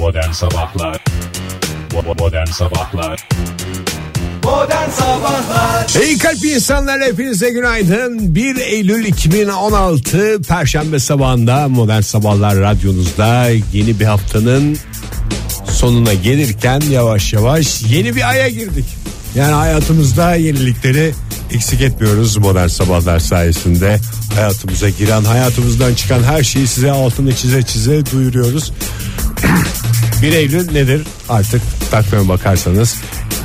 Modern Sabahlar Modern Sabahlar Modern Sabahlar İyi kalp insanlar hepinize günaydın. 1 Eylül 2016 Perşembe sabahında Modern Sabahlar radyonuzda yeni bir haftanın sonuna gelirken yavaş yavaş yeni bir aya girdik. Yani hayatımızda yenilikleri eksik etmiyoruz modern sabahlar sayesinde. Hayatımıza giren, hayatımızdan çıkan her şeyi size altını çize çize duyuruyoruz. 1 Eylül nedir? Artık takvime bakarsanız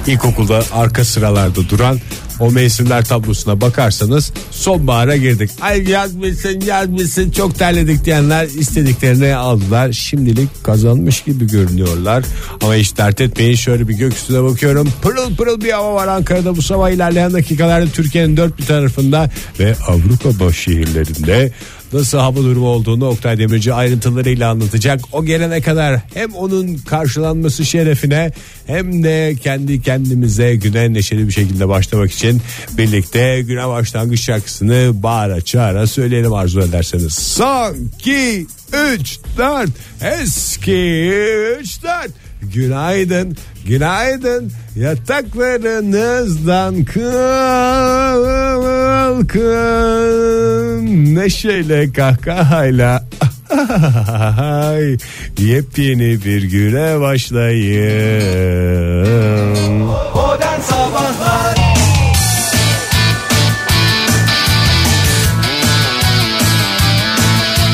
ilkokulda arka sıralarda duran o mevsimler tablosuna bakarsanız sonbahara girdik. Ay yaz bitsin yaz bitsin çok terledik diyenler istediklerini aldılar. Şimdilik kazanmış gibi görünüyorlar. Ama hiç dert etmeyin şöyle bir gökyüzüne bakıyorum. Pırıl pırıl bir hava var Ankara'da bu sabah ilerleyen dakikalarda Türkiye'nin dört bir tarafında ve Avrupa baş şehirlerinde nasıl hava durumu olduğunu Oktay Demirci ayrıntılarıyla anlatacak. O gelene kadar hem onun karşılanması şerefine hem de kendi kendimize güne neşeli bir şekilde başlamak için birlikte güne başlangıç şarkısını bağıra çağıra söyleyelim arzu ederseniz. Son 2 3 4 eski 3 4 Günaydın, günaydın. Yataklarınızdan kalkın. Neşeyle kahkahayla. Ay, yepyeni bir güne başlayın. Modern Sabahlar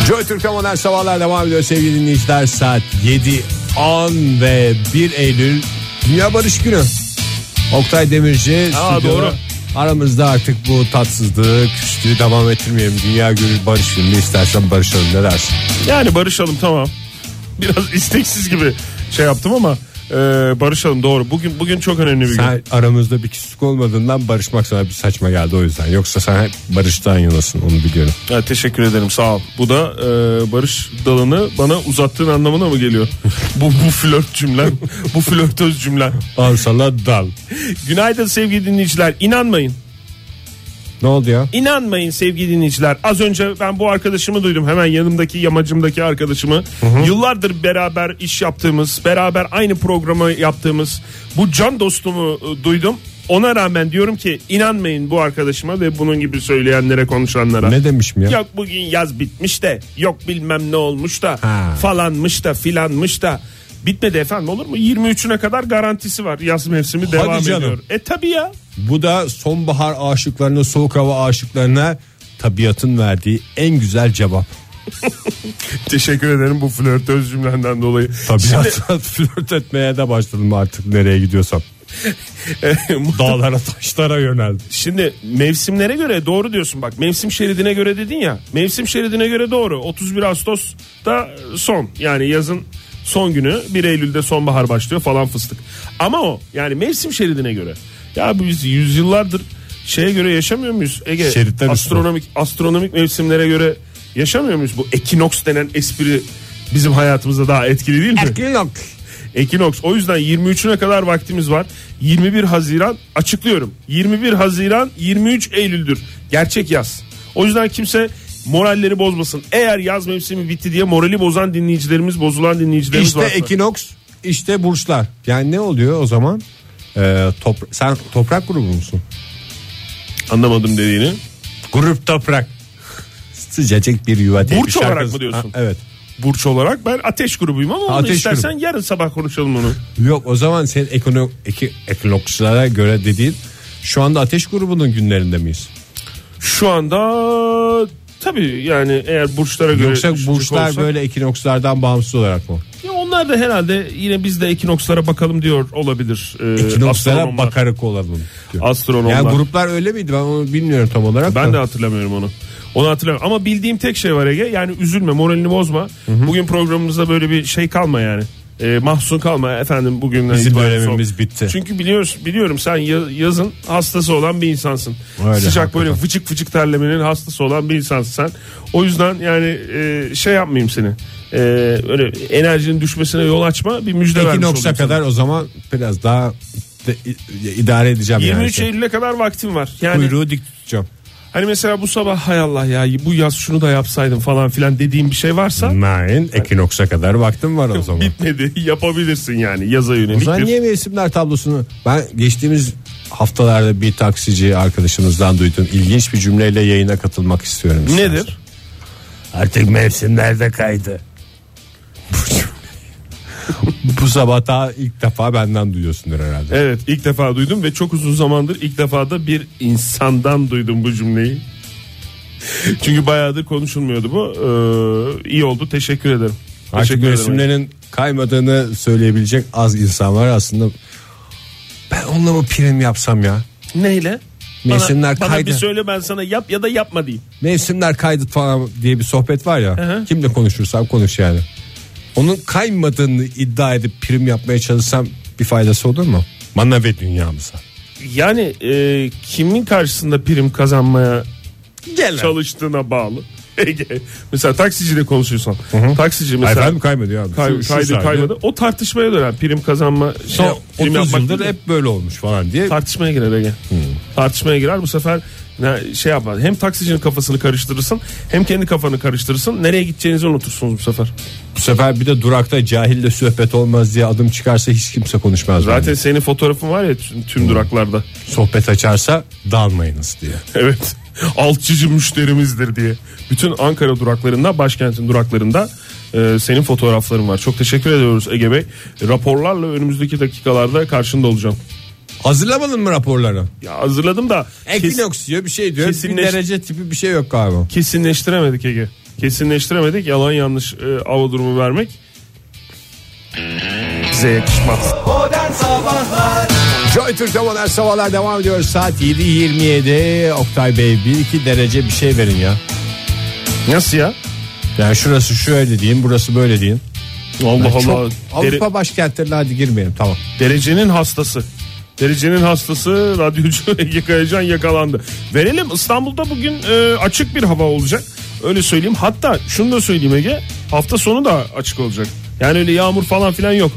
Joy Türk'te modern sabahlar devam ediyor sevgili dinleyiciler. Saat 7, 10 ve 1 Eylül Dünya Barış Günü. Oktay Demirci Aa, doğru. Aramızda artık bu tatsızlığı, küslüğü devam ettirmeyelim. Dünya Günü Barış Günü istersen barışalım ne dersin? Yani barışalım tamam. Biraz isteksiz gibi şey yaptım ama e, barışalım doğru. Bugün bugün çok önemli bir gün. Sen aramızda bir küslük olmadığından barışmak sana bir saçma geldi o yüzden. Yoksa sen hep barıştan yanasın onu biliyorum. Ha, teşekkür ederim sağ ol. Bu da e, barış dalını bana uzattığın anlamına mı geliyor? bu bu flört cümlen, bu flörtöz cümlen. Al sana dal. Günaydın sevgili dinleyiciler. İnanmayın. Ne oldu ya? İnanmayın sevgili dinleyiciler. Az önce ben bu arkadaşımı duydum. Hemen yanımdaki yamacımdaki arkadaşımı. Yıllardır beraber iş yaptığımız, beraber aynı programı yaptığımız bu can dostumu e, duydum. Ona rağmen diyorum ki inanmayın bu arkadaşıma ve bunun gibi söyleyenlere konuşanlara. Ne demişim ya? Yok bugün yaz bitmiş de yok bilmem ne olmuş da Ha. falanmış da filanmış da bitmedi efendim olur mu? 23'üne kadar garantisi var yaz mevsimi devam canım. ediyor. E tabi ya. Bu da sonbahar aşıklarına, soğuk hava aşıklarına tabiatın verdiği en güzel cevap. Teşekkür ederim bu flörtöz cümlenden dolayı. Tabiatla flört etmeye de başladım artık nereye gidiyorsam. Dağlara taşlara yöneldim. Şimdi mevsimlere göre doğru diyorsun bak mevsim şeridine göre dedin ya mevsim şeridine göre doğru 31 Ağustos da son yani yazın son günü 1 Eylül'de sonbahar başlıyor falan fıstık ama o yani mevsim şeridine göre ya biz yüzyıllardır şeye göre yaşamıyor muyuz Ege Şeritler üstü. astronomik astronomik mevsimlere göre yaşamıyor muyuz bu ekinoks denen espri bizim hayatımızda daha etkili değil mi? Ekinoks. O yüzden 23'üne kadar vaktimiz var. 21 Haziran açıklıyorum. 21 Haziran 23 Eylül'dür. Gerçek yaz. O yüzden kimse moralleri bozmasın. Eğer yaz mevsimi bitti diye morali bozan dinleyicilerimiz, bozulan dinleyicilerimiz İşte varsa. ekinoks, işte burçlar. Yani ne oluyor o zaman? Ee, topra- sen toprak grubu musun? Anlamadım dediğini. Grup toprak. Sıcacık bir yuva diye Burç bir şarkı- olarak mı diyorsun? Ha, evet. Burç olarak ben ateş grubuyum ama onu Ateş istersen yarın sabah konuşalım onu. Yok o zaman senin ekono, eki, ekinokslara göre dediğin şu anda ateş grubunun günlerinde miyiz? Şu anda tabii yani eğer burçlara göre Yoksa burçlar olsak- böyle ekinokslardan bağımsız olarak mı? Ya onlar da herhalde yine biz de ekinokslara bakalım diyor olabilir. Ee, Ekinokslara astronomlar. bakarak olalım. diyor. Astronomlar. Yani gruplar öyle miydi ben onu bilmiyorum tam olarak. Ben da. de hatırlamıyorum onu. Onu hatırlamıyorum. Ama bildiğim tek şey var Ege. Yani üzülme moralini bozma. Bugün programımızda böyle bir şey kalma yani. Ee, mahzun kalma efendim bugünden Bizim itibaren dönemimiz bitti. Çünkü biliyorsun biliyorum sen ya- yazın hastası olan bir insansın. Öyle, Sıcak böyle hakikaten. vıcık vıcık terlemenin hastası olan bir insansın sen. O yüzden yani e, şey yapmayayım seni. E, öyle enerjinin düşmesine yol açma bir müjde vermiş olayım sana. kadar o zaman biraz daha de- idare edeceğim 23 yani. Eylül'e kadar vaktim var. Yani Kuyruğu dik tutacağım. Hani mesela bu sabah hay Allah ya bu yaz şunu da yapsaydım falan filan dediğim bir şey varsa Nein, Ekinoks'a kadar vaktim var o zaman. bitmedi yapabilirsin yani yaza yönelik. O zaman bir- niye mevsimler tablosunu ben geçtiğimiz haftalarda bir taksici arkadaşımızdan duydum. İlginç bir cümleyle yayına katılmak istiyorum. istersen. Nedir? Artık mevsimler de kaydı. Bu sabah daha ilk defa benden duyuyorsundur herhalde. Evet ilk defa duydum ve çok uzun zamandır ilk defa da bir insandan duydum bu cümleyi. Çünkü bayağıdır konuşulmuyordu bu. Ee, iyi oldu teşekkür ederim. Artık teşekkür ederim. mevsimlerin kaymadığını söyleyebilecek az insan var aslında. Ben onunla mı prim yapsam ya? Neyle? Mevsimler bana, kaydı. Bana bir söyle ben sana yap ya da yapma diyeyim. Mevsimler kaydı falan diye bir sohbet var ya. hı. Kimle konuşursam konuş yani. Onun kaymadığını iddia edip prim yapmaya çalışsam bir faydası olur mu? Bana ve dünyamıza. Yani e, kimin karşısında prim kazanmaya çalıştığına bağlı. Mesela taksiciyle konuşuyorsan. Taksici mesela Efendim kaymadı ya. kay, Şu- şu kaydı sayede kaymadı. O tartışmaya döner. Prim kazanma şey, Son prim 30 yapmak yıldır hep böyle olmuş falan diye. tartışmaya girer Ege. Tartışmaya girer bu sefer ne- şey yapar. Hem taksicinin kafasını karıştırırsın hem kendi kafanı karıştırırsın. Nereye gideceğinizi unutursunuz bu sefer. Bu sefer bir de durakta cahille sohbet olmaz diye adım çıkarsa hiç kimse konuşmaz. Zaten bence. senin fotoğrafın var ya tüm, tüm duraklarda. sohbet açarsa dalmayınız diye. Evet. Altçıcı müşterimizdir diye. Bütün Ankara duraklarında, başkentin duraklarında e, senin fotoğrafların var. Çok teşekkür ediyoruz Ege Bey. Raporlarla önümüzdeki dakikalarda karşında olacağım. Hazırlamadın mı raporları? Ya hazırladım da Ekinoks diyor bir şey diyor. Kesinleş- Bir derece tipi bir şey yok galiba. kesinleştiremedik Ege. Kesinleştiremedik. Yalan yanlış e, hava durumu vermek bize yakışmaz. Modern Sabahlar Joy Türk'te modern sabahlar devam ediyor. Saat 7.27. Oktay Bey 1-2 derece bir şey verin ya. Nasıl ya? Yani şurası şöyle deyin burası böyle deyin. Allah Yani Allah. çok- Avrupa Dere- başkentlerine hadi girmeyelim tamam. derecenin hastası. Derecenin hastası radyocu Ege Kayacan yakalandı. Verelim İstanbul'da bugün e, açık bir hava olacak. Öyle söyleyeyim. Hatta şunu da söyleyeyim Ege. Hafta sonu da açık olacak. Yani öyle yağmur falan filan yok.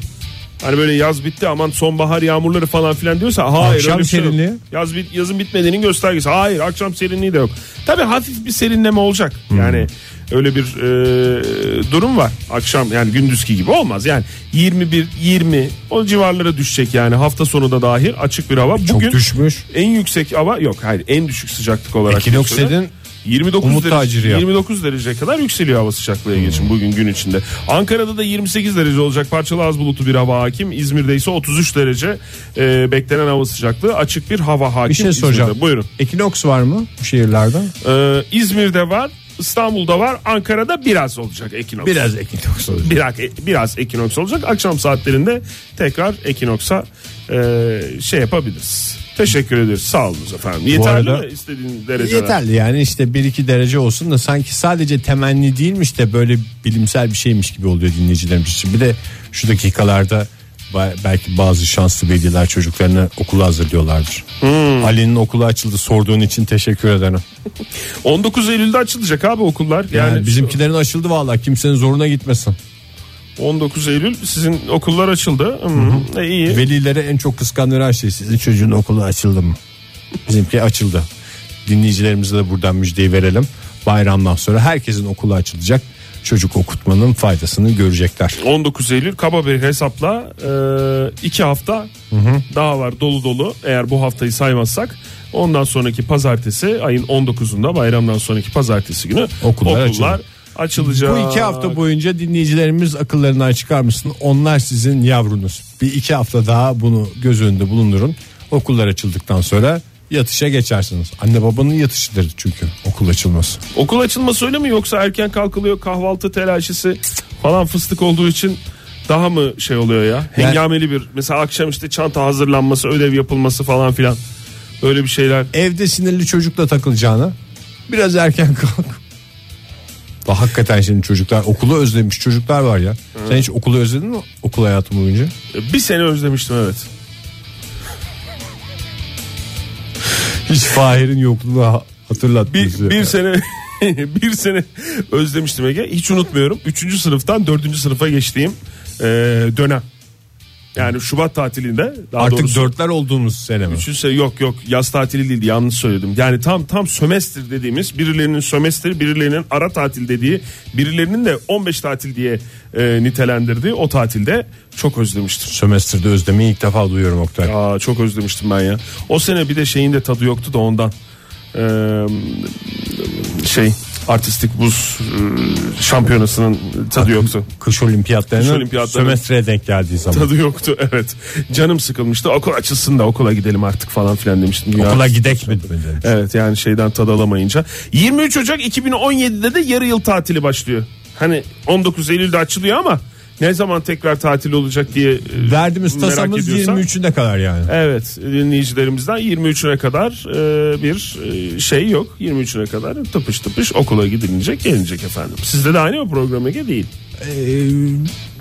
Hani böyle yaz bitti aman sonbahar yağmurları falan filan diyorsa hayır Akşam öyle bir şey yok. serinliği? Yaz bit, yazın bitmediğinin göstergesi. Hayır akşam serinliği de yok. Tabii hafif bir serinleme olacak. Hmm. Yani öyle bir e, durum var. Akşam yani gündüzki gibi olmaz. Yani 21 20 o civarlara düşecek yani hafta sonu da dahil açık bir hava. Çok Bugün düşmüş. en yüksek hava yok hayır en düşük sıcaklık olarak. Ekinoks dedin, 29 umut derece, taciri yap. 29 dereceye kadar yükseliyor hava sıcaklığı geçin bugün gün içinde. Ankara'da da 28 derece olacak parçalı az bulutlu bir hava hakim. İzmir'de ise 33 derece e, beklenen hava sıcaklığı açık bir hava hakim. Bir şey İzmir'de. soracağım. Buyurun. Ekinoks var mı bu şehirlerde? Ee, İzmir'de var, İstanbul'da var, Ankara'da biraz olacak ekinoks. Biraz ekinoks olacak. biraz, biraz ekinoks olacak. Akşam saatlerinde tekrar ekinoksa e, şey yapabiliriz. Teşekkür ederiz. Sağ olun efendim. Yeterli arada- mi istediğin dereceler? Yeterli yani işte 1-2 derece olsun da sanki sadece temenni değilmiş de böyle bilimsel bir şeymiş gibi oluyor dinleyicilerimiz için. Bir de şu dakikalarda belki bazı şanslı veliler çocuklarını okula hazırlıyorlardır. Ali'nin okulu açıldı sorduğun için teşekkür ederim. 19 Eylül'de açılacak abi okullar. Yani, Yani bizimkilerin açıldı vallahi kimsenin zoruna gitmesin. 19 Eylül sizin okullar açıldı. Hı, E, iyi. Velilere en çok kıskandıran şey sizin çocuğun okulu açıldı mı? Bizimki açıldı. Dinleyicilerimize de buradan müjdeyi verelim. Bayramdan sonra herkesin okulu açılacak. Çocuk okutmanın faydasını görecekler. 19 Eylül kaba bir hesapla e, iki hafta daha var dolu dolu eğer bu haftayı saymazsak ondan sonraki pazartesi ayın 19'unda bayramdan sonraki pazartesi günü Okullar okullar, açılır. Açılacak. Bu iki hafta boyunca dinleyicilerimiz akıllarından çıkarmışsın. Onlar sizin yavrunuz. Bir iki hafta daha bunu göz önünde bulundurun. Okullar açıldıktan sonra yatışa geçersiniz. Anne babanın yatışıdır çünkü okul açılması. Okul açılması öyle mi yoksa erken kalkılıyor kahvaltı telaşesi falan fıstık olduğu için daha mı şey oluyor ya? Hengameli bir mesela akşam işte çanta hazırlanması ödev yapılması falan filan öyle bir şeyler. Evde sinirli çocukla takılacağına biraz erken kalk. Bak hakikaten şimdi çocuklar okulu özlemiş çocuklar var ya. Sen hiç okulu özledin mi okul hayatı boyunca? Bir sene özlemiştim evet. Hiç Fahir'in yokluğunu ha- hatırlat Bir, bir sene bir sene özlemiştim Ege. Hiç unutmuyorum. Üçüncü sınıftan dördüncü sınıfa geçtiğim e, dönem. Yani Şubat tatilinde daha Artık doğrusu dörtler olduğumuz sene mi? Üçüncü sene yok yok yaz tatili değildi yanlış söyledim. Yani tam tam sömestr dediğimiz birilerinin sömestr birilerinin ara tatil dediği birilerinin de 15 tatil diye e, nitelendirdiği o tatilde çok özlemiştim. Sömestrde özlemeyi ilk defa duyuyorum Oktay. Aa, çok özlemiştim ben ya. O sene bir de şeyin de tadı yoktu da ondan. Ee, şey artistik buz e, şampiyonasının tadı yoktu. Kış olimpiyatlarının Kış olimpiyatlarının- sömestreye denk geldiği zaman. Tadı yoktu evet. Canım sıkılmıştı. Okul açılsın da okula gidelim artık falan filan demiştim. Ya. Okula gidek mi? Evet yani şeyden tad alamayınca. 23 Ocak 2017'de de yarı yıl tatili başlıyor. Hani 19 Eylül'de açılıyor ama ne zaman tekrar tatil olacak diye e, Verdiğimiz merak tasamız ediyorsan- 23'ünde kadar yani. Evet dinleyicilerimizden 23'üne kadar e, bir e, şey yok. 23'üne kadar tıpış tıpış okula gidilecek gelinecek efendim. Sizde de aynı mı program Ege değil? Ee,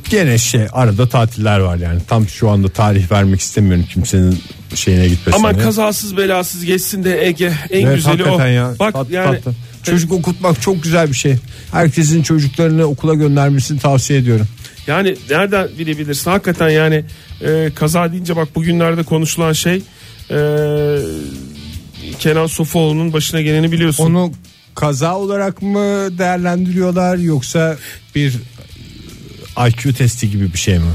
gene şey arada tatiller var yani. Tam şu anda tarih vermek istemiyorum kimsenin şeyine gitmesine. Ama kazasız belasız geçsin de Ege en Evet, güzeli o. ya. Bak Tat- yani tatlı. Çocuk okutmak çok güzel bir şey. Herkesin çocuklarını okula göndermesini tavsiye ediyorum. Yani nereden bilebilirsin hakikaten yani e, kaza deyince bak bugünlerde konuşulan şey e, Kenan Sofuoğlu'nun başına geleni biliyorsun. Onu kaza olarak mı değerlendiriyorlar yoksa bir e, IQ testi gibi bir şey mi?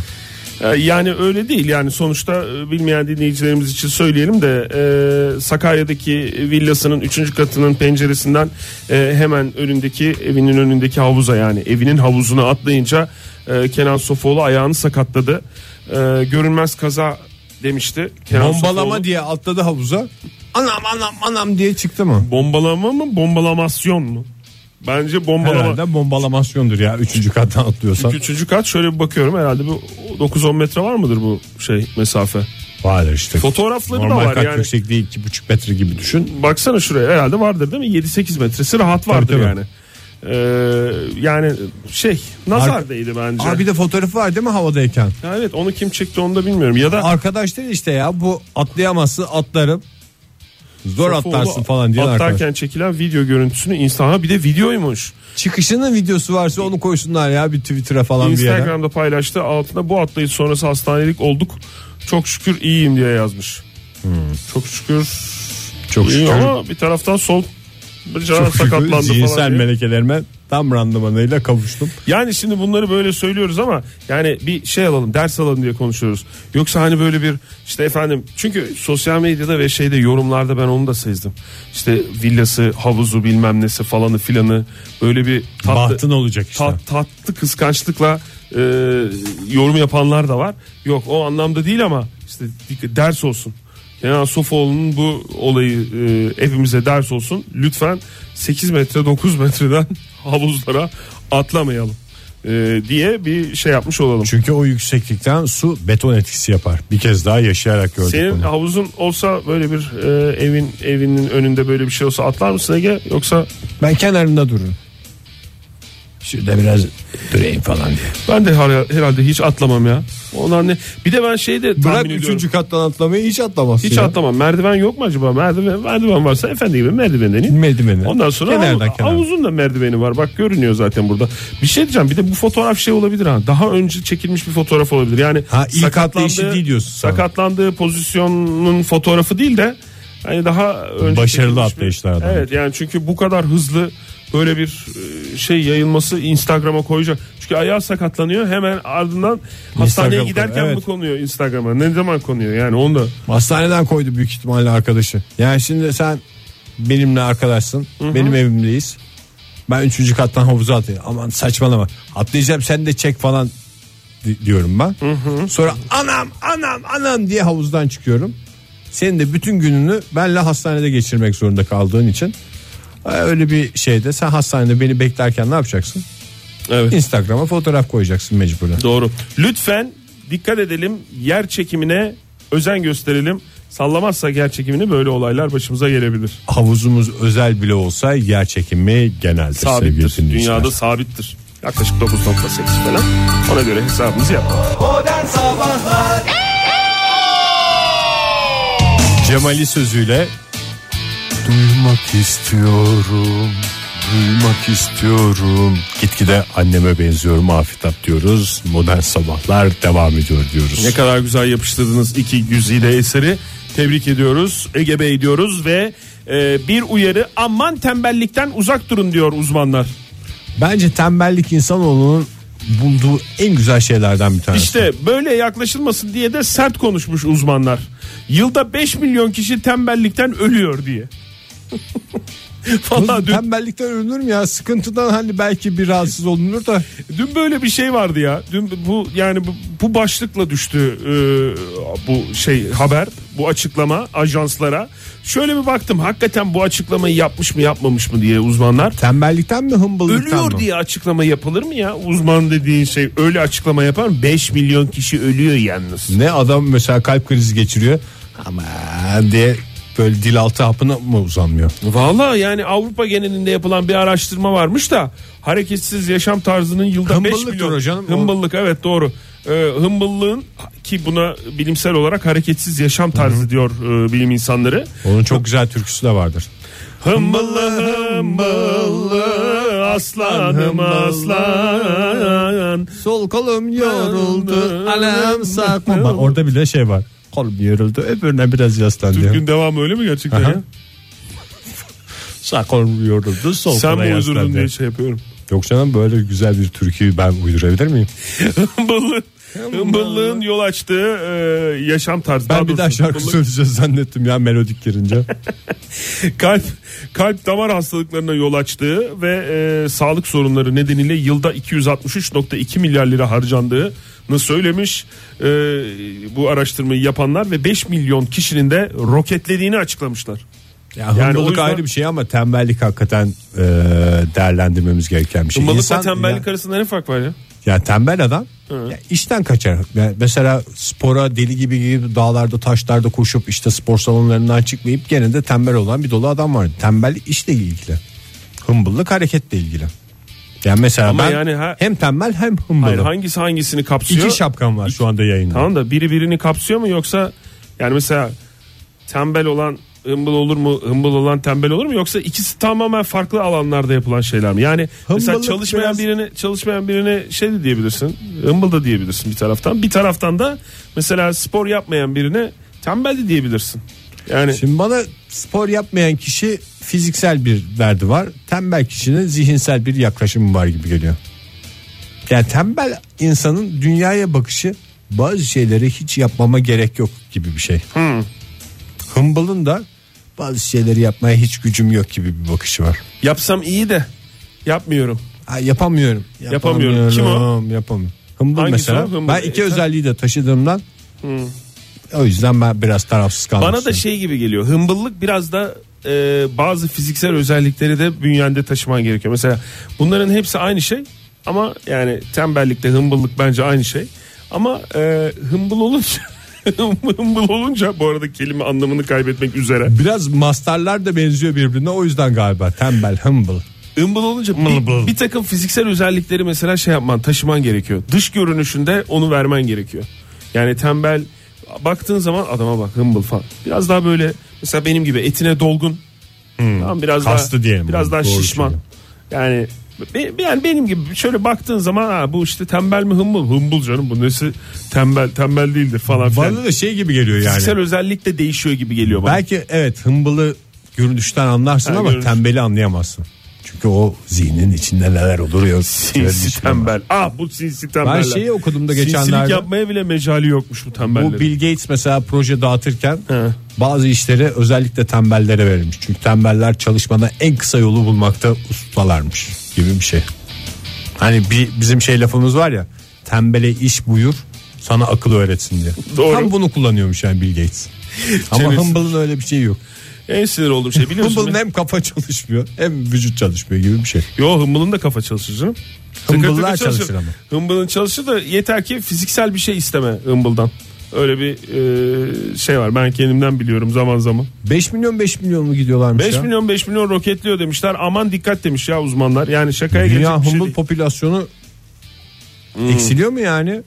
E, yani öyle değil yani sonuçta e, bilmeyen dinleyicilerimiz için söyleyelim de e, Sakarya'daki villasının 3. katının penceresinden e, hemen önündeki evinin önündeki havuza yani evinin havuzuna atlayınca e, Kenan Sofuoğlu ayağını sakatladı. E, görünmez kaza demişti. Kenan Bombalama Sofuoğlu. diye atladı havuza. Anam anam anam diye çıktı mı? Bombalama mı bombalamasyon mu? Bence bombalama. Herhalde bombalamasyondur ya üçüncü kattan atlıyorsan. Üçüncü kat şöyle bir bakıyorum herhalde bu 9-10 metre var mıdır bu şey mesafe? Vardır işte. Fotoğrafları da Normal var kat yani. yüksekliği iki buçuk metre gibi düşün. Baksana şuraya herhalde vardır değil mi? 7-8 metresi rahat vardır tabii. yani. Ee, yani şey nazar değdi bence. Abi de fotoğrafı var değil mi havadayken? Ya evet onu kim çekti onu da bilmiyorum. Ya da Arkadaşlar işte ya bu atlayamazsın atlarım. Zor Sofuoğlu atlarsın falan diye Atlarken arkadaş. çekilen video görüntüsünü Instagram'a bir de videoymuş. Çıkışının videosu varsa onu koysunlar ya bir Twitter'a falan bir yere. Instagram'da paylaştı. Altında bu atlayış sonrası hastanelik olduk. Çok şükür iyiyim diye yazmış. Çok şükür Çok İyi şükür. ama bir taraftan sol bacağı Çok şükür sakatlandı zihinsel falan. diye. melekelerime tam randımanıyla kavuştum. Yani şimdi bunları böyle söylüyoruz ama yani bir şey alalım ders alalım diye konuşuyoruz. Yoksa hani böyle bir işte efendim çünkü sosyal medyada ve şeyde yorumlarda ben onu da sezdim. İşte villası havuzu bilmem nesi falanı filanı böyle bir tatlı, Bahtın olacak işte. tat- tatlı kıskançlıkla e, yorum yapanlar da var. Yok o anlamda değil ama işte ders olsun. Kenan Sofoğlu'nun bu olayı e, hepimize ders olsun. Lütfen 8 metre 9 metreden havuzlara atlamayalım e, diye bir şey yapmış olalım. Çünkü o yükseklikten su beton etkisi yapar. Bir kez daha yaşayarak gördük Senin bunu. havuzun olsa böyle bir e, evin evinin önünde böyle bir şey olsa atlar mısın Ege yoksa Ben kenarında dururum. Şurada biraz durayım falan diye. ben de her- herhalde hiç atlamam ya. Onlar ne? Bir de ben şey de tahmin Bırak ediyorum. üçüncü kattan atlamayı hiç atlamazsın Hiç ya. atlamam. Merdiven yok mu acaba? Merdiven, merdiven varsa efendi gibi merdivenin. Merdiveni. Ondan sonra Kenardan hav- kenara. havuzun da merdiveni var. Bak görünüyor zaten burada. Bir şey diyeceğim. Bir de bu fotoğraf şey olabilir ha. Daha önce çekilmiş bir fotoğraf olabilir. Yani Ha, ilk sakatlandığı- atlayışı değil diyorsun sen. Sakatlandığı pozisyonun fotoğrafı değil de hani daha önce Başarılı çekilmiş bir- atlayışlardan. Evet yani çünkü bu kadar hızlı böyle bir e, şey yayılması Instagram'a koyacak. Çünkü ayağı sakatlanıyor hemen ardından hastaneye giderken koy- mi evet. konuyor Instagram'a? Ne zaman konuyor yani onu da. Hastaneden koydu büyük ihtimalle arkadaşı. Yani şimdi sen benimle arkadaşsın. Benim evimdeyiz. Ben üçüncü kattan havuza atlayayım. Aman saçmalama. Atlayacağım sen de çek falan di- diyorum ben. Sonra anam anam anam diye havuzdan çıkıyorum. Senin de bütün gününü benle hastanede geçirmek zorunda kaldığın için öyle bir şeyde sen hastanede beni beklerken ne yapacaksın? Evet. Instagram'a fotoğraf koyacaksın mecburen. Doğru. Lütfen dikkat edelim. Yer çekimine özen gösterelim. Sallamazsak yer çekimini böyle olaylar başımıza gelebilir. Havuzumuz özel bile olsa yer çekimi sevgili Sabittir. Dünyada sabittir. Yaklaşık 9.8 falan. Ona göre hesabımızı yapalım. Cemali sözüyle duymak istiyorum duymak istiyorum. Gitgide anneme benziyorum afitap diyoruz. Modern sabahlar devam ediyor diyoruz. Ne kadar güzel yapıştırdınız iki güzide eseri. Tebrik ediyoruz. Ege Bey diyoruz ve e, bir uyarı aman tembellikten uzak durun diyor uzmanlar. Bence tembellik insanoğlunun bulduğu en güzel şeylerden bir tanesi. İşte böyle yaklaşılmasın diye de sert konuşmuş uzmanlar. Yılda 5 milyon kişi tembellikten ölüyor diye. Vallahi dün, Tembellikten ölünür mü ya? Sıkıntıdan hani belki bir rahatsız olunur da. dün böyle bir şey vardı ya. Dün bu yani bu, bu başlıkla düştü e, bu şey haber, bu açıklama ajanslara. Şöyle bir baktım. Hakikaten bu açıklamayı yapmış mı, yapmamış mı diye uzmanlar. Tembellikten mi hımbıllıktan Ölüyor mı? diye açıklama yapılır mı ya? Uzman dediğin şey öyle açıklama yapar mı? 5 milyon kişi ölüyor yalnız. Ne adam mesela kalp krizi geçiriyor. Aman diye böyle dil altı hapına mı uzanmıyor? Valla yani Avrupa genelinde yapılan bir araştırma varmış da hareketsiz yaşam tarzının yılda 5 Hımbıllıktır milyon. hocam. O- Hımbıllık evet doğru. Ee, hımbıllığın ki buna bilimsel olarak hareketsiz yaşam tarzı diyor e, bilim insanları. Onun çok güzel türküsü de vardır. Hımbıllı hımbıllı aslanım aslan. Sol kolum yoruldu, alem. Bak orada bile şey var. Kolum yoruldu öbürüne biraz yaslan diyor. Türkün devamı öyle mi gerçekten Aha. ya? Sağ kolum yoruldu sol Sen koluna mi uydurdun diye şey yapıyorum. Yok canım böyle güzel bir türküyü ben uydurabilir miyim? Hımbıllı. Hımbıllığın yol açtığı e, yaşam tarzı. Ben bir daha şarkı hımbıllık- söyleyeceğiz zannettim ya melodik girince. kalp kalp damar hastalıklarına yol açtığı ve e, sağlık sorunları nedeniyle yılda 263.2 milyar lira harcandığını söylemiş e, bu araştırmayı yapanlar ve 5 milyon kişinin de roketlediğini açıklamışlar. Ya Yani hımbıllık o yüzden- ayrı bir şey ama tembellik hakikaten e, değerlendirmemiz gereken bir şey. Hımbalıkla İnsan- tembellik ya- arasında ne fark var ya? Ya tembel adam ya işten kaçar. Ya mesela spora deli gibi gibi dağlarda taşlarda koşup işte spor salonlarından çıkmayıp gene de tembel olan bir dolu adam var. Tembel işle ilgili. Hımbıllık hareketle ilgili. Yani mesela Ama ben yani ha- hem tembel hem hımbılı. Hayır hangisi hangisini kapsıyor? İki şapkam var şu anda yayında. Tamam da biri birini kapsıyor mu yoksa yani mesela tembel olan hımbıl olur mu hımbıl olan tembel olur mu yoksa ikisi tamamen farklı alanlarda yapılan şeyler mi? Yani mesela Hımbıllık çalışmayan biraz- birine çalışmayan birine şey de diyebilirsin. Hımbıl da diyebilirsin bir taraftan. Bir taraftan da mesela spor yapmayan birine tembel de diyebilirsin. Yani Şimdi bana spor yapmayan kişi fiziksel bir derdi var. Tembel kişinin zihinsel bir yaklaşımı var gibi geliyor. Yani tembel insanın dünyaya bakışı bazı şeyleri hiç yapmama gerek yok gibi bir şey. Hımbılın da bazı şeyleri yapmaya hiç gücüm yok gibi bir bakışı var. yapsam iyi de yapmıyorum. Ha, yapamıyorum. Yapamıyorum. Kim o? Yapamıyorum. Hımbıl Hangisi mesela. o? Hımbıl. Ben iki E, özelliği de taşıdığımdan o yüzden ben biraz tarafsız kalmak Bana da şey gibi geliyor. Hımbıllık biraz da e, bazı fiziksel özellikleri de bünyende taşıman gerekiyor. Mesela bunların hepsi aynı şey ama yani tembellikle hımbıllık bence aynı şey. Ama e, hımbıl olunca hımbıl olunca bu arada kelime anlamını kaybetmek üzere. Biraz mastarlar da benziyor birbirine o yüzden galiba tembel humble. Hımbıl olunca Hımbıl. bir, bir takım fiziksel özellikleri mesela şey yapman taşıman gerekiyor. Dış görünüşünde onu vermen gerekiyor. Yani tembel baktığın zaman adama bak hımbıl falan. Biraz daha böyle mesela benim gibi etine dolgun. Tamam biraz Kaslı daha diyelim biraz daha doğru şişman. Yani be- yani benim gibi şöyle baktığın zaman ha, bu işte tembel mi hımbıl hımbıl canım bu nesi tembel tembel değildir falan filan. Bana da şey gibi geliyor yani. Fiziksel özellik de değişiyor gibi geliyor bana. Belki evet hımbılı görünüşten anlarsın Ha, ama görünüş. tembeli anlayamazsın. Çünkü o zihnin içinde neler olur ya. Sinsi tembel. Ah bu sinsi tembeller. Ben şeyi okudum da Sinsilik geçenlerde. yapmaya bile mecali yokmuş bu tembellerin. Bu Bill Gates mesela proje dağıtırken He. bazı işleri özellikle tembellere verilmiş. Çünkü tembeller çalışmada en kısa yolu bulmakta ustalarmış gibi bir şey. Hani bir bizim şey lafımız var ya tembele iş buyur sana akıl öğretsin diye. Doğru. Tam bunu kullanıyormuş yani Bill Gates. Ama. Humble'ın öyle bir şey yok. En sinir olduğum şey biliyorsun. Humble'ın ne? hem kafa çalışmıyor hem vücut çalışmıyor gibi bir şey. Yo Humble'ın da kafa çalışır canım. Humble'lar tıkır çalışır ama. Humble'ın çalışır da yeter ki fiziksel bir şey isteme Humble'dan. Öyle bir e, şey var ben kendimden biliyorum zaman zaman. 5 milyon 5 milyon mu gidiyorlarmış 5 ya? milyon 5 milyon roketliyor demişler aman dikkat demiş ya uzmanlar. Yani şakaya Dünya gelecek bir şey değil. popülasyonu eksiliyor mu yani?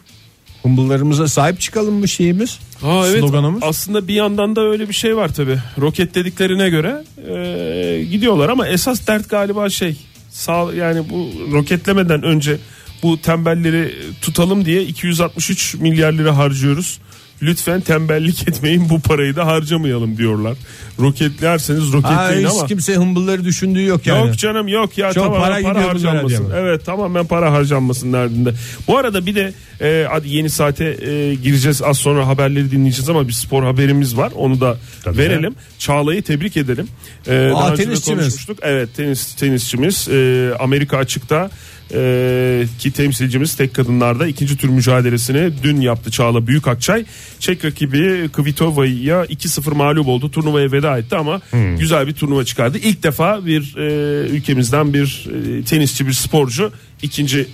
Humble'larımıza sahip çıkalım mı şeyimiz? Ha, evet, Sloganımız. aslında bir yandan da öyle bir şey var tabi. Roket dediklerine göre e, gidiyorlar ama esas dert galiba şey sağ yani bu roketlemeden önce bu tembelleri tutalım diye 263 milyar lira harcıyoruz. Lütfen tembellik etmeyin bu parayı da harcamayalım diyorlar. Roketlerseniz roketleyin hiç ama. kimse hımbılları düşündüğü yok yani. Yok canım yok ya Çok tamamen para para, harcanmasın. Evet tamamen para harcanmasın derdinde. Bu arada bir de e, hadi yeni saate e, gireceğiz az sonra haberleri dinleyeceğiz ama bir spor haberimiz var onu da Tabii. verelim. Çağla'yı tebrik edelim. E, daha önce de tenisçimiz. Evet tenis tenisçimiz e, Amerika açıkta e, ki temsilcimiz tek kadınlarda ikinci tur mücadelesini dün yaptı Çağla Büyükakçay. Çek rakibi Kvitova'ya 2-0 mağlup oldu. Turnuvaya veda etti ama Hmm. güzel bir turnuva çıkardı. İlk defa bir e, ülkemizden bir e, tenisçi bir sporcu ikinci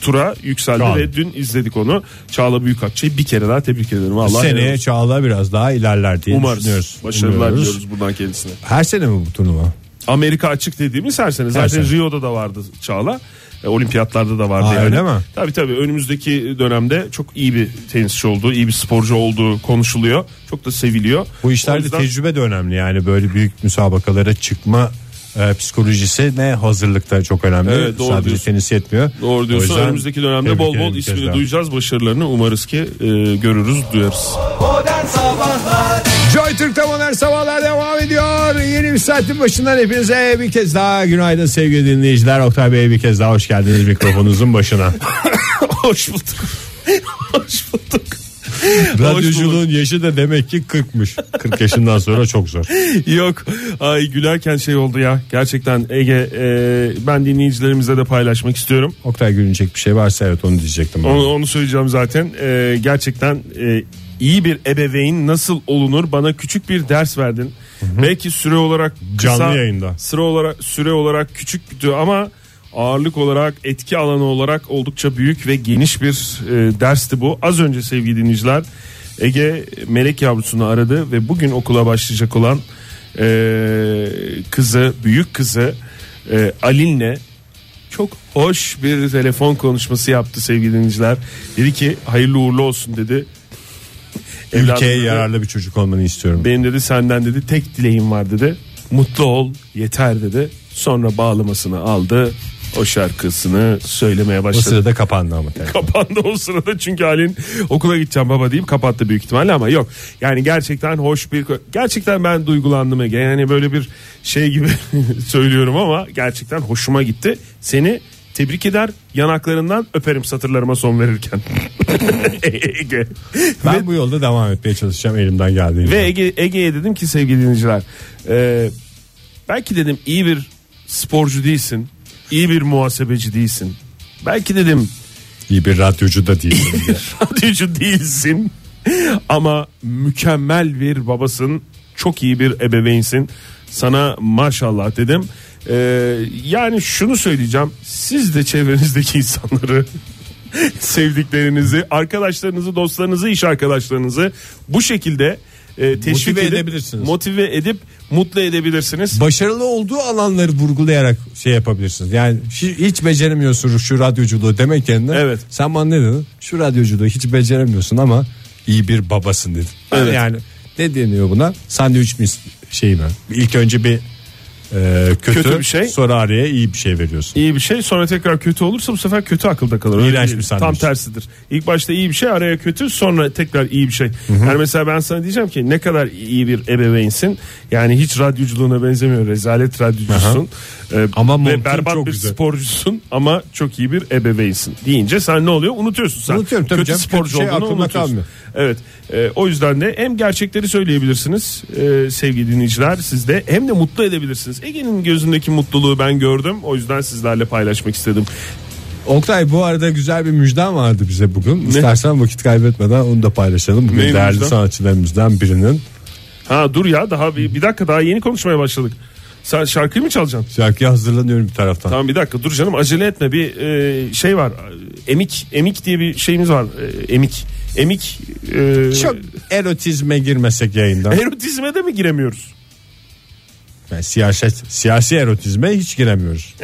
tura yükseldi Bravo. ve dün izledik onu. Çağla Büyükakçay'ı bir kere daha tebrik ederim. Vallahi Seneye olsun. Çağla biraz daha ilerler diye Umarız. düşünüyoruz. Başarılar Umuyoruz. diliyoruz buradan kendisine. Her sene mi bu turnuva? Amerika açık dediğimiz her sene. Zaten sene. Rio'da da vardı Çağla. E, olimpiyatlarda da vardı Aa, yani. öyle mi? Tabii tabii önümüzdeki dönemde çok iyi bir tenisçi olduğu, iyi bir sporcu olduğu konuşuluyor. Çok da seviliyor. Bu işlerde yüzden- tecrübe de önemli yani böyle büyük müsabakalara çıkma e, psikolojisi ne hazırlıkta çok önemli. Evet, doğru Sadece diyorsun. tenis yetmiyor. Doğru O diyorsun. yüzden Önümüzdeki dönemde bol bol ismini duyacağız. Başarılarını umarız ki e, görürüz, duyarız. Modern Sabahlar Joy Türk'te modern sabahlar devam ediyor. Yeni bir saatin başından hepinize bir kez daha günaydın sevgili dinleyiciler. Oktay Bey bir kez daha hoş geldiniz mikrofonunuzun başına. Hoş bulduk. Hoş bulduk. Radyoculuğun yaşı da demek ki 40'mış. 40 yaşından sonra çok zor. Yok ay gülerken şey oldu ya gerçekten Ege e, ben dinleyicilerimizle de paylaşmak istiyorum. Oktay gülünecek bir şey varsa evet onu diyecektim. Onu, onu söyleyeceğim zaten E, gerçekten e, iyi bir ebeveyn nasıl olunur bana küçük bir ders verdin. Belki süre olarak kısa, Canlı yayında. Sıra olarak süre olarak küçüktü ama ağırlık olarak etki alanı olarak oldukça büyük ve geniş bir e, dersti bu. Az önce sevgili dinleyiciler Ege melek yavrusunu aradı ve bugün okula başlayacak olan e, kızı büyük kızı e, Alin'le çok hoş bir telefon konuşması yaptı sevgili dinleyiciler. Dedi ki hayırlı uğurlu olsun dedi. Evladım Ülkeye dedi, yararlı bir çocuk olmanı istiyorum. Benim dedi senden dedi tek dileğim var dedi. Mutlu ol yeter dedi. Sonra bağlamasını aldı. O şarkısını söylemeye O başladı. sırada kapandı ama. telefon. Kapandı o sırada çünkü Halin okula gideceğim baba deyip kapattı büyük ihtimalle ama yok. Yani gerçekten hoş bir gerçekten ben duygulandım Ege. Yani böyle bir şey gibi söylüyorum ama gerçekten hoşuma gitti. Seni tebrik eder yanaklarından öperim satırlarıma son verirken. Ege. Ben Ve- bu yolda devam etmeye çalışacağım elimden geldiğince. ve Ege, Ege'ye dedim ki sevgili dinleyiciler e, belki dedim iyi bir sporcu değilsin iyi bir muhasebeci değilsin belki dedim İyi bir radyocu da değil. radyocu değilsin ama mükemmel bir babasın çok iyi bir ebeveynsin sana maşallah dedim E, yani şunu söyleyeceğim siz de çevrenizdeki insanları sevdiklerinizi arkadaşlarınızı dostlarınızı iş arkadaşlarınızı bu şekilde e, teşvik Motive edip, edebilirsiniz. motive edip mutlu edebilirsiniz. Başarılı olduğu alanları vurgulayarak şey yapabilirsiniz. Yani hiç, hiç beceremiyorsun şu radyoculuğu demek yerine. Evet. Sen bana ne dedin? Şu radyoculuğu hiç beceremiyorsun ama iyi bir babasın dedin. Evet. Yani ne deniyor buna? Sandviç mi şey mi? İlk önce bir e, kötü, Kötü bir şey. sonra araya iyi bir şey veriyorsun. İyi bir şey sonra tekrar kötü olursa bu sefer kötü akılda kalır. İğrenç bir sandviç. Tam tersidir. İlk başta iyi bir şey araya kötü sonra tekrar iyi bir şey. Yani mesela ben sana diyeceğim ki ne kadar iyi bir ebeveynsin. Yani hiç radyoculuğuna benzemiyor. Rezalet radyocusun. Ee, Ama ve berbat çok bir güzel. sporcusun ama çok iyi bir ebeveynsin. Deyince sen ne oluyor? Unutuyorsun sen. Unutuyorum tabii kötü canım. sporcu Kötü şey olduğunu unutuyorsun. kalmıyor. Evet. E, o yüzden de hem gerçekleri söyleyebilirsiniz e, sevgili dinleyiciler siz de hem de mutlu edebilirsiniz. Ege'nin gözündeki mutluluğu ben gördüm. O yüzden sizlerle paylaşmak istedim. Oktay bu arada güzel bir müjden vardı bize bugün. İstersen vakit kaybetmeden onu da paylaşalım. Bugün Neymiş değerli müjden? sanatçılarımızdan birinin Ha dur ya daha bir, bir dakika daha yeni konuşmaya başladık. Sen şarkıyı mı çalacaksın? şarkıya hazırlanıyorum bir taraftan. Tamam bir dakika dur canım acele etme bir e, şey var. Emik emik diye bir şeyimiz var. E, emik. Emik e, Çok erotizme girmesek yayında. erotizme de mi giremiyoruz? Yani siyaset, siyasi erotizme hiç giremiyoruz.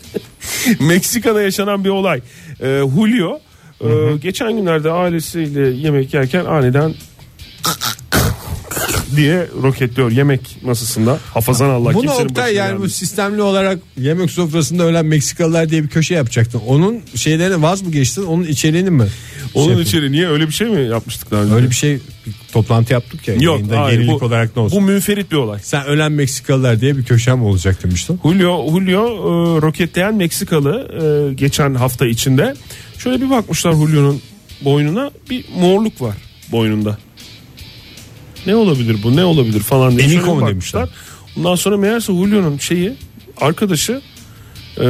Meksika'da yaşanan bir olay. Ee, Julio e, geçen günlerde ailesiyle yemek yerken aniden diye roketliyor yemek masasında. Hafazan Allah Bunu kimsenin Oktay yani bu sistemli olarak yemek sofrasında ölen Meksikalılar diye bir köşe yapacaktın. Onun şeylerine vaz mı geçtin? Onun içeriğini mi? Onun şey yapın? içeri niye öyle bir şey mi yapmıştık daha önce? Öyle bir şey bir toplantı yaptık ya. Yok hayır, bu, olarak ne olsun? bu münferit bir olay. Sen ölen Meksikalılar diye bir köşem olacak demiştin. Julio, Julio e, roketleyen Meksikalı e, geçen hafta içinde. Şöyle bir bakmışlar Julio'nun boynuna bir morluk var boynunda. Ne olabilir bu ne olabilir falan diye. Eniko mu demişler? Ondan sonra meğerse Julio'nun şeyi arkadaşı e,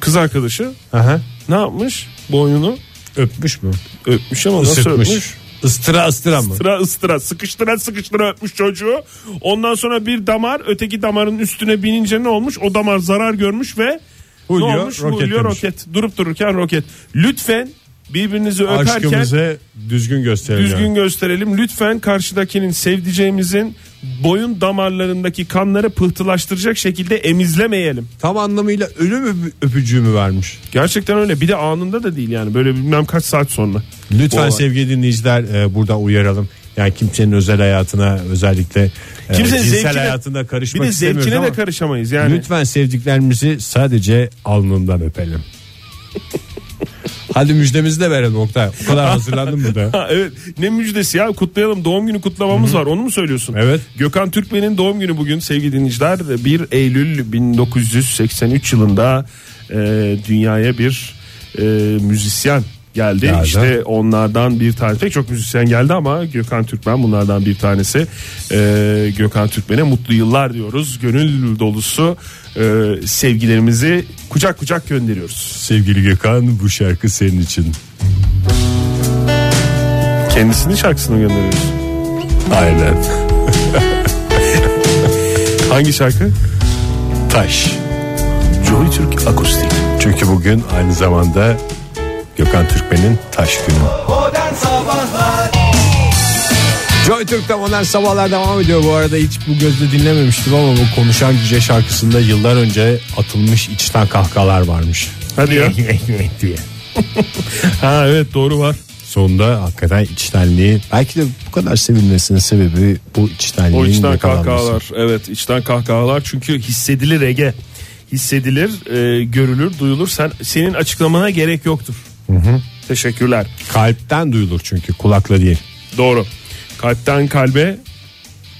kız arkadaşı Aha. ne yapmış boynunu Öpmüş mü? öpmüş ama nasıl Isırtmış. öpmüş? Istıra ıstıra mı? Istıra ıstıra sıkıştıra sıkıştıra öpmüş çocuğu. Ondan sonra bir damar öteki damarın üstüne binince ne olmuş? O damar zarar görmüş ve Julio ne olmuş? roket Julio demiş. roket. Durup dururken roket. Lütfen birbirinizi öperken Aşkımızı düzgün gösterelim. düzgün gösterelim. Lütfen karşıdakinin sevdiceğimizin boyun damarlarındaki kanları pıhtılaştıracak şekilde emizlemeyelim. Tam anlamıyla ölüm öpü- öpücüğü mü vermiş? Gerçekten öyle. Bir de anında da değil yani. Böyle bilmem kaç saat sonra. Lütfen olay. sevgili dinleyiciler e, burada uyaralım. Yani kimsenin özel hayatına özellikle e, Kimsenin cinsel zevkine- hayatına Bir karışmak de istemiyoruz zevkine ama de karışamayız yani. lütfen sevdiklerimizi sadece alnından öpelim. Hadi müjdemizi de verelim Oktay. O kadar hazırlandım burada. Evet ne müjdesi ya kutlayalım doğum günü kutlamamız var onu mu söylüyorsun? Evet. Gökhan Türkmen'in doğum günü bugün sevgili dinleyiciler 1 Eylül 1983 yılında e, dünyaya bir e, müzisyen geldi. Geldi. İşte onlardan bir tanesi pek çok müzisyen geldi ama Gökhan Türkmen bunlardan bir tanesi. E, Gökhan Türkmen'e mutlu yıllar diyoruz. Gönül dolusu e, sevgilerimizi kucak kucak gönderiyoruz. Sevgili Gökhan bu şarkı senin için. Kendisinin şarkısını gönderiyoruz. Aynen. Hangi şarkı? Taş. Joy Türk Akustik. Çünkü bugün aynı zamanda Gökhan Türkmen'in taş günü. Modern Sabahlar Joy Türk'te modern sabahlar devam ediyor. Bu arada hiç bu gözle dinlememiştim ama bu konuşan cüce şarkısında yıllar önce atılmış içten kahkahalar varmış. Hadi ya. diye. ha evet doğru var. Sonunda hakikaten içtenliği belki de bu kadar sevilmesinin sebebi bu içtenliğin O içten kahkahalar. Evet içten kahkahalar çünkü hissedilir Ege. Hissedilir, e, görülür, duyulur. Sen senin açıklamana gerek yoktur. Teşekkürler. Kalpten duyulur çünkü kulakla değil. Doğru. Kalpten kalbe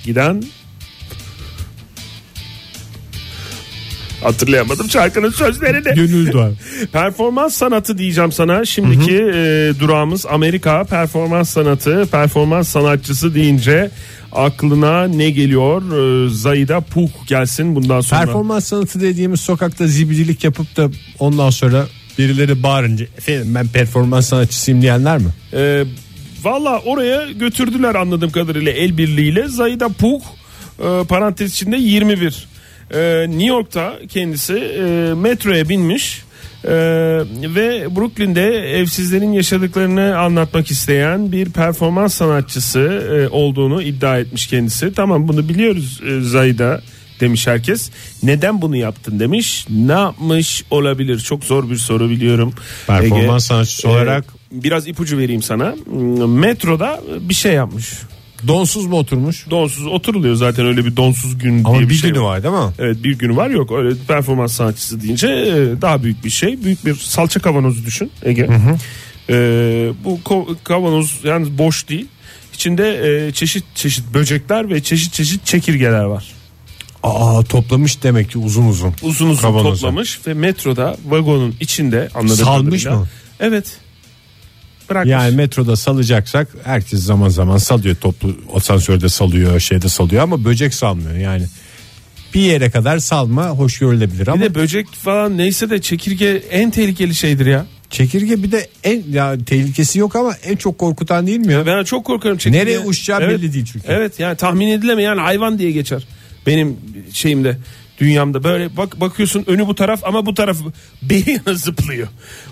giden Hatırlayamadım şarkının sözlerini. Gönül doğar. Performans sanatı diyeceğim sana. Şimdiki e, durağımız Amerika. Performans sanatı, performans sanatçısı deyince aklına ne geliyor? E, Zayda Puh gelsin bundan sonra. Performans sanatı dediğimiz sokakta zibidilik yapıp da ondan sonra birileri bağırınca efendim ben performans sanatçısıyım diyenler mi? E, Valla oraya götürdüler anladığım kadarıyla el birliğiyle. Zayda Puh e, parantez içinde 21. E, New York'ta kendisi e, metroya binmiş. e, ve Brooklyn'de evsizlerin yaşadıklarını anlatmak isteyen bir performans sanatçısı e, olduğunu iddia etmiş kendisi. Tamam bunu biliyoruz e, Zayda demiş herkes. Neden bunu yaptın demiş. Ne yapmış olabilir? Çok zor bir soru biliyorum. Performans Ege. sanatçısı Ee, olarak biraz ipucu vereyim sana. Metroda bir şey yapmış. donsuz mu oturmuş? Donsuz oturuluyor zaten öyle bir donsuz gün Ama diye bir bir şey günü yok. var değil mi? Evet bir günü var yok öyle performans sanatçısı deyince e, daha büyük bir şey. Büyük bir salça kavanozu düşün Ege. E, bu ko- kavanoz yani boş değil. İçinde e, çeşit çeşit böcekler ve çeşit çeşit çekirgeler var. Aa toplamış demek ki uzun uzun. Uzun uzun Kavanoza. toplamış ve metroda vagonun içinde anladığım Salmış kadarıyla- mı? Evet. Bırakmış. Yani metroda salacaksak herkes zaman zaman salıyor toplu asansörde salıyor şeyde salıyor ama böcek salmıyor yani. Bir yere kadar salma hoş görülebilir Bir ama de böcek falan neyse de çekirge en tehlikeli şeydir ya. çekirge bir de en ya tehlikesi yok ama en çok korkutan değil mi ya? Ben çok korkarım çekirge. Nereye uçacağı Evet. belli değil çünkü. Evet yani tahmin edilemeyen hayvan diye geçer. Benim şeyimde dünyamda böyle bak bakıyorsun önü bu taraf ama bu taraf beri yana zıplıyor.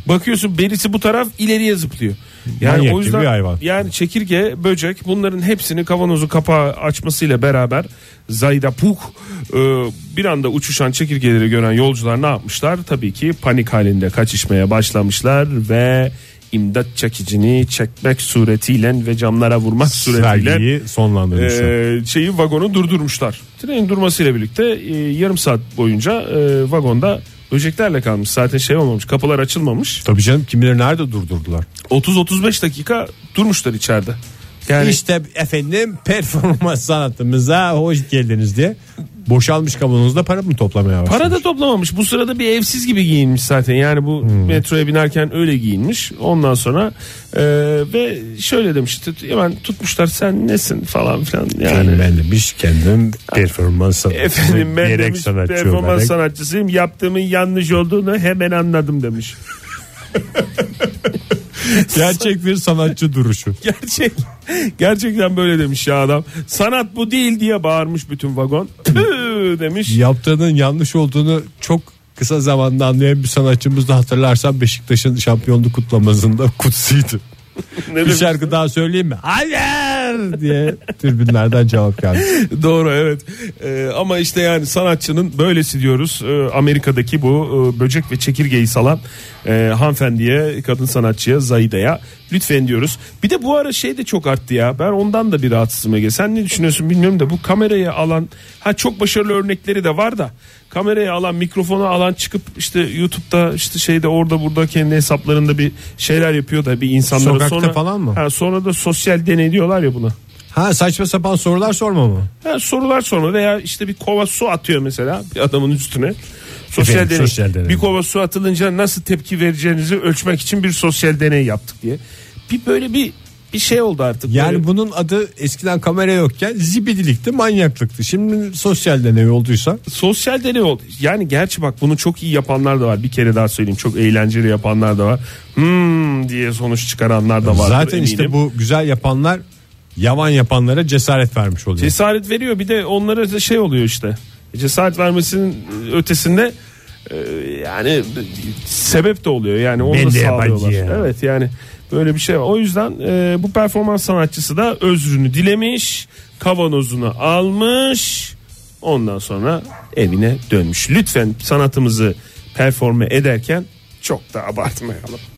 Bakıyorsun berisi bu taraf ileriye zıplıyor. Yani Manyak o yüzden bir hayvan. yani çekirge, böcek bunların hepsini kavanozu kapağı açmasıyla beraber Zayda Puk e, bir anda uçuşan çekirgeleri gören yolcular ne yapmışlar? Tabii ki panik halinde kaçışmaya başlamışlar ve imdat çekicini çekmek suretiyle ve camlara vurmak suretiyle Sergiyi sonlandırmışlar. e, şeyi vagonu durdurmuşlar. Trenin durmasıyla birlikte e, yarım saat boyunca e, vagonda böceklerle kalmış. Zaten şey olmamış kapılar açılmamış. Tabii canım kimileri nerede durdurdular? 30-35 dakika durmuşlar içeride. Yani İşte efendim performans sanatımıza hoş geldiniz diye boşalmış kavanozda para mı toplamaya başlamış? Para da toplamamış. Bu sırada bir evsiz gibi giyinmiş zaten. Yani bu Hmm. metroya binerken öyle giyinmiş. Ondan sonra e, ve şöyle demiş. tut- Hemen tutmuşlar sen nesin falan filan. Yani ben demiş kendim performans sanatçısı efendim ben gerek demiş sanatçı performans olarak. sanatçısıyım. Yaptığımın yanlış olduğunu hemen anladım demiş. Gerçek bir sanatçı duruşu. Gerçek gerçekten böyle demiş ya adam. Sanat bu değil diye bağırmış bütün vagon. Tüh demiş. Yaptığının yanlış olduğunu çok kısa zamanda anlayan bir sanatçımız da hatırlarsan Beşiktaş'ın şampiyonluk kutlamasında kutsiydi. Ne Bir şarkı daha söyleyeyim mi? Hayır diye tribünlerden cevap geldi. Doğru evet Ee, ama işte yani sanatçının böylesi diyoruz Ee, Amerika'daki bu e, böcek ve çekirgeyi salan e, hanımefendiye kadın sanatçıya Zahide'ye lütfen diyoruz. Bir de bu ara şey de çok arttı ya ben ondan da bir rahatsızım Ege sen ne düşünüyorsun bilmiyorum da bu kamerayı alan ha çok başarılı örnekleri de var da kamerayı alan mikrofonu alan çıkıp işte YouTube'da işte şeyde orada burada kendi hesaplarında bir şeyler yapıyor da bir insanlara Sokakta sonra falan mı? Ha, sonra da sosyal deney diyorlar ya buna. Ha saçma sapan sorular sorma mı? Ha, sorular sorma veya işte bir kova su atıyor mesela bir adamın üstüne. Sosyal Efendim, deney. sosyal deney. Bir kova su atılınca nasıl tepki vereceğinizi ölçmek için bir sosyal deney yaptık diye. Bir böyle bir bir şey oldu artık. Yani Böyle- bunun adı eskiden kamera yokken zibidilikti, manyaklıktı. Şimdi sosyal deney olduysa sosyal deney oldu. Yani gerçi bak bunu çok iyi yapanlar da var. Bir kere daha söyleyeyim. Çok eğlenceli yapanlar da var. Hmm diye sonuç çıkaranlar da var. zaten işte bu güzel yapanlar yavan yapanlara cesaret vermiş oluyor. cesaret veriyor. Bir de onlara da şey oluyor işte. Cesaret vermesinin ötesinde e, yani sebep de oluyor. Yani onu Ben da sağlıyorlar. yabancıyım. Evet yani böyle bir şey var. O yüzden e, bu performans sanatçısı da özrünü dilemiş, kavanozunu almış. Ondan sonra evine dönmüş. Lütfen sanatımızı performe ederken çok da abartmayalım.